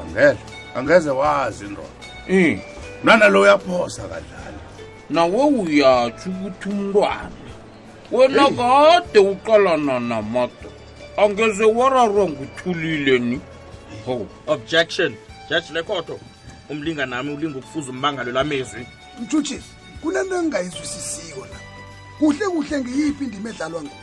angele angeze wazi ndoda um mnanalo uyaphosa kadlala nawe uyatsho ukuthi umntwana wena kade uqalana namadoda angeze wararwa nguthulile ni ho objection jaji lekhoto umlinga nami ulinga ukufuza umbangalo lamezwi mtshutshisi kunento engingayizwisisiyo la kuhle kuhle ngiyiphi indima edlalwa nguwe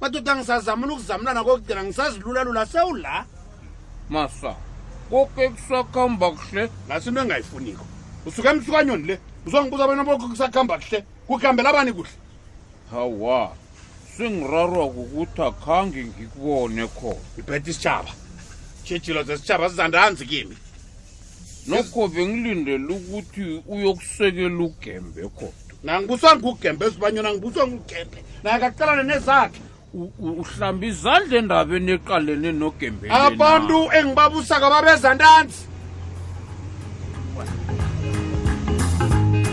madoda ngisazamula ukuzamulana kokugcina ngisazilulalula sewula masa koke kusakhamba kuhle ngasi into engayifuniko usuke emsukanyoni le uzongibuza bona boke kusakhamba kuhle kukhambela abani kuhle hawa sengirarwa kukuthi akhange ngikubone khona ibhetha isitshaba tshejilo zesitshaba zizandanzi kimi nokho bengilindele ukuthi uyokusekela ugembe kodwa nangibuswa ngugembe sibanyona ngibuswa ngugembe naye kaqalane nezakhe uhlamba izandla endabeni eqalene nogembe abantu engibabusaka babeza ntanzi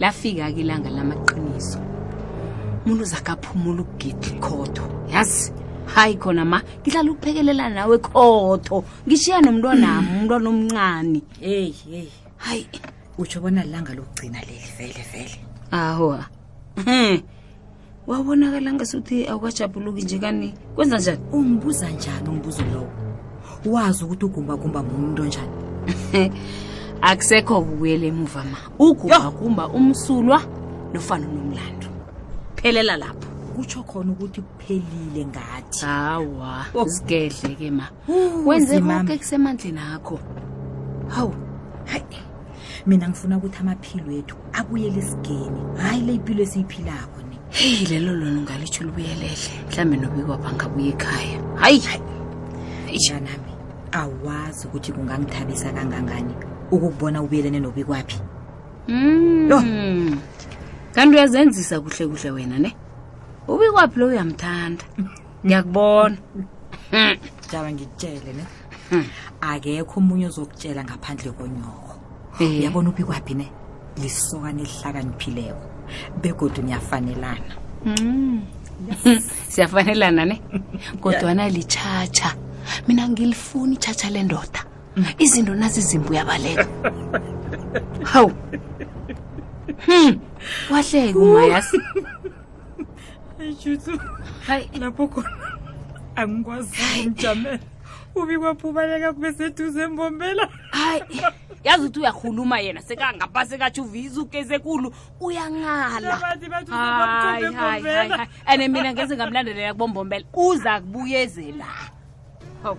lafika-ke ilanga lamaqiniso umuntu zakaphumula ukugidli khotho yazi hayi khona ma ngihlala ukuphekelela nawe khotho ngishiya nomntwanami umntwana omncane heyi heyi hayi utsho bona lilanga lokugcina leli vele vele ahowa wabonakala ngasuthi awukajabhuluki nje kani kwenza njani ungibuza njani umbuzo lowo wazi ukuthi ugumbagumba mumuntu onjani akusekho kubuyela emuva ma ugumbagumba umsulwa nofana unomlando phelela lapho kutsho khona ukuthi kuphelile ngathi hawa oh. zigedle ke ma wenze konke kusemandleni akho hawu hayi mina ngifuna ukuthi amaphilo ethu abuyele esigeni hhayi le ipilo esiyiphilako ni heyi lelo lona ungalitsho libuyelele mhlawumbe nobikwa bangabuya ekhaya hayi janami awazi ukuthi kungangithabisa kangangani ukukubona ubuyelene nobikwaphi Mm. Yho. kanti uyazenzisa kuhle kuhle wena ne ubikwaphi lo uyamthanda ngiyakubona jaba ngikutshele ne hmm. akekho omunye ozokutshela ngaphandle konyoko eh. uyabona uphi kwaphi ne lisokana elihlakaniphileko begodu niyafanelana hmm. siyafanelana ne kodwana litshatsha mina ngilifuni itshatsha lendoda hmm. izinto nazizimbi uyabaleka hawu hmm. wahleke umayasi hayi lapho khona angikwazi ukujamela ubikwa phuma leka kube seduze mbombela hayi yazi ukuthi uyakhuluma yena sekangapha sekatsho uviza ugeze kulu uyangala Abantu bathi Hayi, uzobamkhombe hayi, hayi, Mbombela. hayi. ande mina ngeze ngamlandelela kubombombela uza kubuyezela Hawu.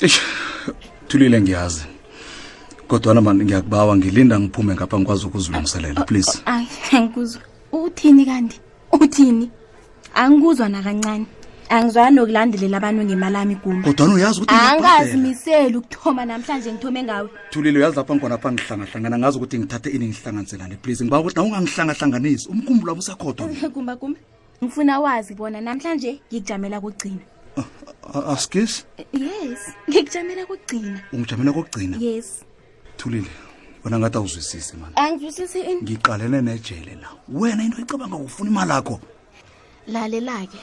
eish thulile ngiyazi kodwana mani ngiyakubawa ngilinda ngiphume ngapha ngikwazi ukuzilungiselela please ayi angikuzwa uthini kanti uthini angikuzwa nakancane angizwani nokulandelela abantu ngemali ami gumba kodwana uyazi ukuthi ngiyabhadela. angazimiseli ukuthoma namhlanje ngithome ngawe thulile uyazi lapha ngikhona pha ngihlangahlangana ngazi ukuthi ngithathe ini ngihlanganiselane please ngiba ukuthi nawungangihlangahlanganisi umkhumbulo wami usakhodwa mina. gumba gumba ngifuna wazi bona namhlanje ngikujamela kugcina askis yes ngikujamela kugcina ungijamela kokugcina yes thulile wena ngathi awuzwisisi mani angizwisisi ini ngiqalene nejele la wena into icabanga ufuna imali akho lalelake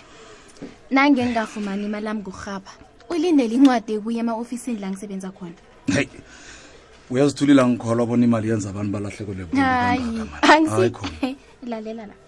nange ngingafumani imali yami kurhaba ulindele incwadi ebuye ema-ofisini la ngisebenza khona heyi uyazithulile angikholwa bona imali yenza abantu balahleko lehayi lalela la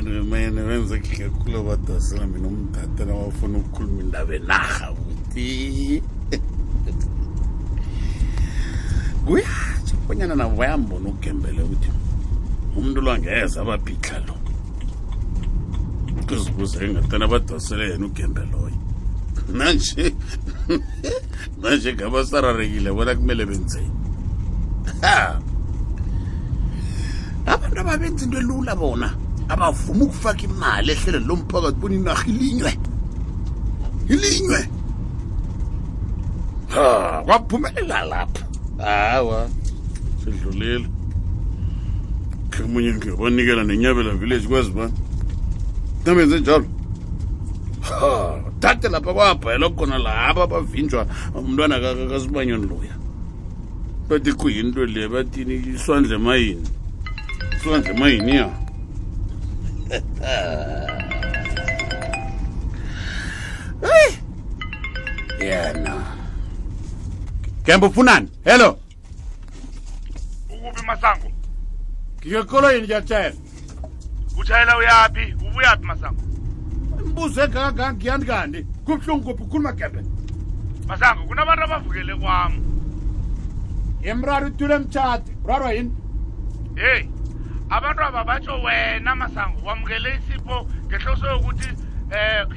abantu bemene benza khekula badosela mina umdade nawafuna ukukhuluma indaba enarha ukuthi kuyatsho bonyana nabo bayambona ukugembele ukuthi umuntu lwangeza ababhidla lo kuzibuza engatana sele yena ugembe loyo manje manje ngabasararekile bona kumele benzeni abantu ababenza into elula bona abavuma ukufaka imali ehlelweni lomphakathi bona inarha ilinywe ilinywe ha kwaphumelela lapho awa sidlulile khamunye ngiyobanikela nenyabela village kwazi ba namenze njalo ha thathe lapha kwabhayela khona laba bavinjwa umntwana ka- ka- kasibanyoni loya bathi kuyinto le bathini iswandle mayini iswandle mayini ya yena gembe ufunani hello ukuphi masango ngikekoloyini ngiyatshela utshayela uyaphi ubuyaphi masango mbuzo engaka ngiyani kanti kubuhlungu kuphi ukhuluma gembe masango kunabantu abavukele kwam yemraro utule mtshati urarwa yini heyi abantu aba batsho wena masango wamukele isipho ngehloso yokuthi um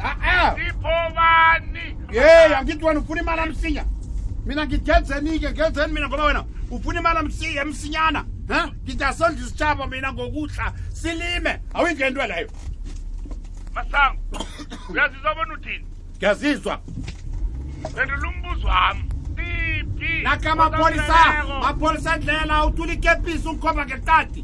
aa ipovani yeyi angiti wani ufuni mala msinya mina ngigedzenike gedzeni mina ngoba wena ufuni mala msiye msinyana ha ngidasondla isitshabo mina ngokudla silime awuyingentwa leyo masango uyazizwa bona uthini ngiyazizwa phendula umbuzo wami iphi nakamapolisa mapolisa ndlela utula ikepisi ungikhomba ngeqadi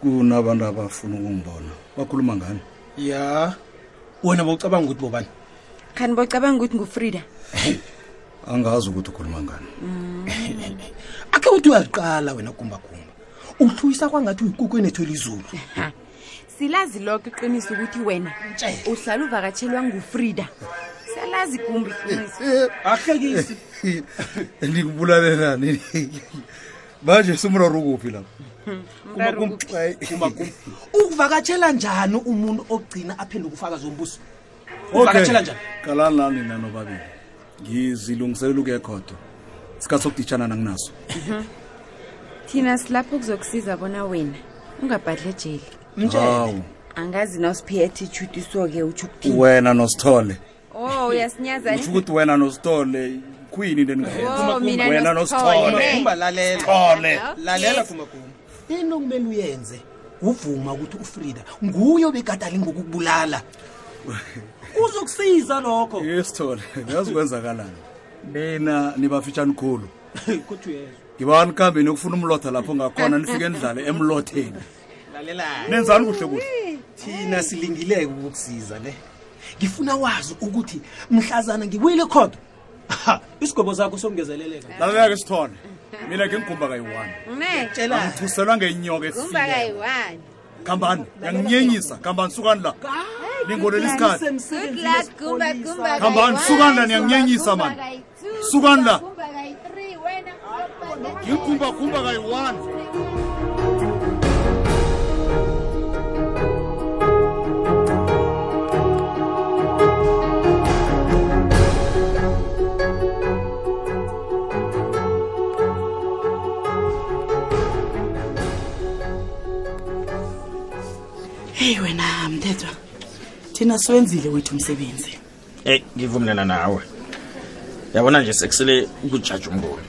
kunabantu abafuna ukungibona bakhuluma ngani ya wena bocabanga ukuthi bobani khani bocabanga ukuthi ngufrida angazi ukuthi ukhuluma ngani mm. akhe uthi uyaziqala wena gumbagumba uhluyisa kwangathi uyikuku enethwela izulu silazi lokho iqiniso ukuthi wena uhlala uvakatshelwa ngufrida siyalazi gumbi iqiniso ahlekisi ndikubulalelani manje simraro ukuphi lapho Mraro ukuphi? Ay, ukuvakatshela njani umuntu ogcina aphinde ukufaka zombuso okay. uvakatshela njani qalani lani nina nobabili ngizilungiselela ukuya ekhodo isikhathi sokuditshana nanginaso thina silapho kuzokusiza bona wena ungabhadle ejeli Mtshele. Hawu. angazi nawusiphiya attitude iso-ke utsho ukuthini wena nosithole oh uyasinyazela utsho ukuthi wena nosithole khuyini into Oh, mina wena nosithole. nosithole Kumba lalela. Sithole. Lalela Yes. kumagumba. into kumele uyenze uvuma ukuthi ufrida nguye obekadali ngokukubulala kuzokusiza lokho yesithole uyazi kwenzakalani nina nibafitshani khulu kuthi uyezwa ngibani kuhambeni ukufuna umlotha lapho ngakhona nifike nidlale emlotheni nenzani kuhle kuhle thina silingileke ukukusiza ne ngifuna wazi ukuthi mhlazana ngibuyile khodo isigwebo zakho songezeleleka lalelake sithone mina ke ngigumba kayi-one ngithuselwa ngenyoka efileyo kambani yanginyenyisa kambani sukani la ningonela isikhathi kambani sukani la niyanginyenyisa mani sukani la Kumba kayi three wena uyokubandela. ngikhumbakhumba kayi-one heyi wena mthethwa thina siwenzile wethu umsebenzi eyi ngivumelana nawe yabona nje sekusele ukujaja umngoni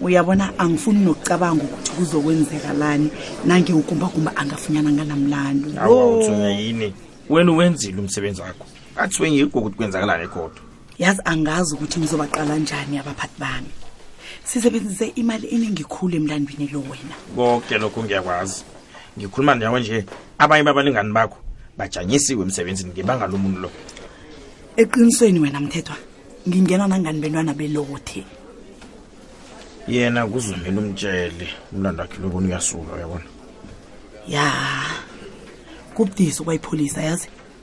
uyabona angifuni nokucabanga ukuthi kuzokwenzeka lani nange ukumbakumba angafunyana nganamlando awawuthunywa yini wena uwenzile umsebenzi wakho athi wengikho ukuthi kwenzakalani egodwa yazi angazi ukuthi ngizobaqala njani abaphathi bami sisebenzise imali eningikhulu emlandwini lo wena konke lokho ngiyakwazi ngikhuluma nawe nje abanye babalingani bakho bajanyisiwe emsebenzini ngebanga lomuntu lo eqinisweni wena mthethwa ngingenwa nangani bentwana belothi yena kuzumela umtshele umlando wakhe lobona uyasuka uyabona ya kubudisi kwayipholisa yazi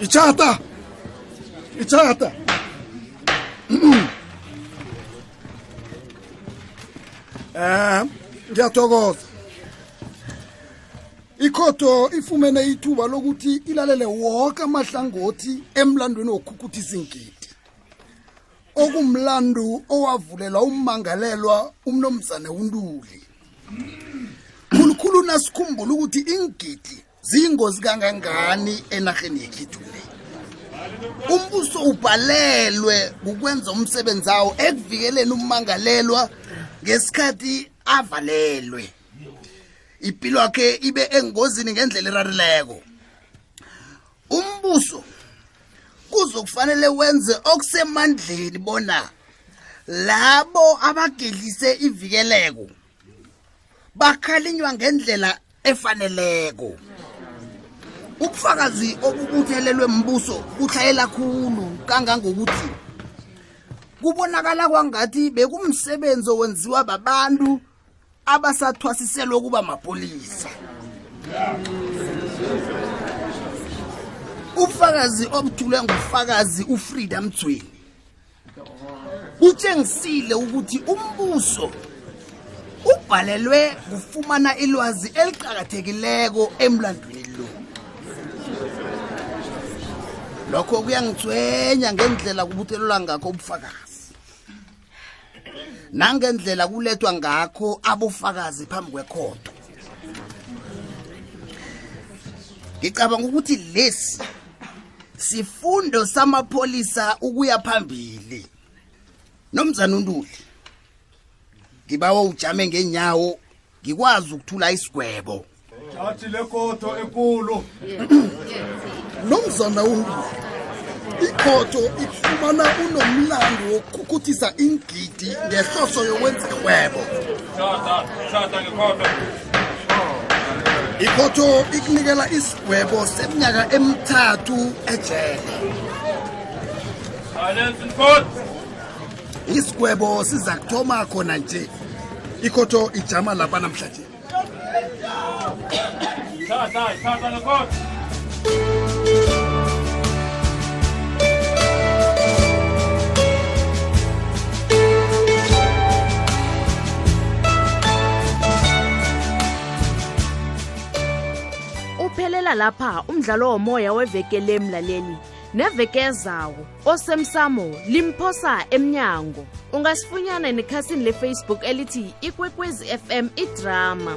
Ichata! Ichata! Eh, ngiyathokoza ikhotho ifumene ithuba lokuthi ilalele woke amahlangothi emlandweni wokhukhuthi izingidi okumlandu owavulelwa ummangalelwa umnomzane untuli khulukhulu nasikhumbula ukuthi ingidi ziyingozi kangangani enarheni yekhethu le umbuso ubhalelwe kukwenza umsebenzi awo ekuvikeleni ummangalelwa ngesikhathi avalelwe ipilo yakhe ibe engozini ngendlela erarileko umbuso kuzokufanele wenze okusemandleni bona labo abagedlise ivikeleko bakhalinywa ngendlela efaneleko ubufakazi obubuthelelwe mbuso butlhayela khulu kangangokuthi kubonakala kwangathi bekumsebenzi owenziwa babantu abasathwasiselwe ukuba mapolisa ufakazi obuthulwe ngufakazi ufrida mdzweni utshengisile ukuthi umbuso ubhalelwe kufumana ilwazi eliqakathekileko emlandweni lo lokho kuyangitswenya ngendlela kubuthelelwa ngakho ubufakazi nangendlela kulethwa ngakho abofakazi phambi kwekhodo ngicabanga ukuthi lesi sifundo samapholisa ukuya phambili nomzana untuli ngibawa ujame ngenyawo ngikwazi ukuthula isigwebo jathi lekhotho ekulu nomzana umbili ikhotho ifumana unomlando wokukhukhutisa ingidi ngehloso yokwenza ihwebo ikhotho ikunikela isigwebo seminyaka emithathu ejele isigwebo siza kuthoma khona nje ikhoto ijama lapha namhlanje uphelela lapha umdlalo womoya wevekele mlaleli neveke ezawo osemsamo limphosa emnyango ungasifunyana nekhasini lefacebook elithi ikwekwezi fm idrama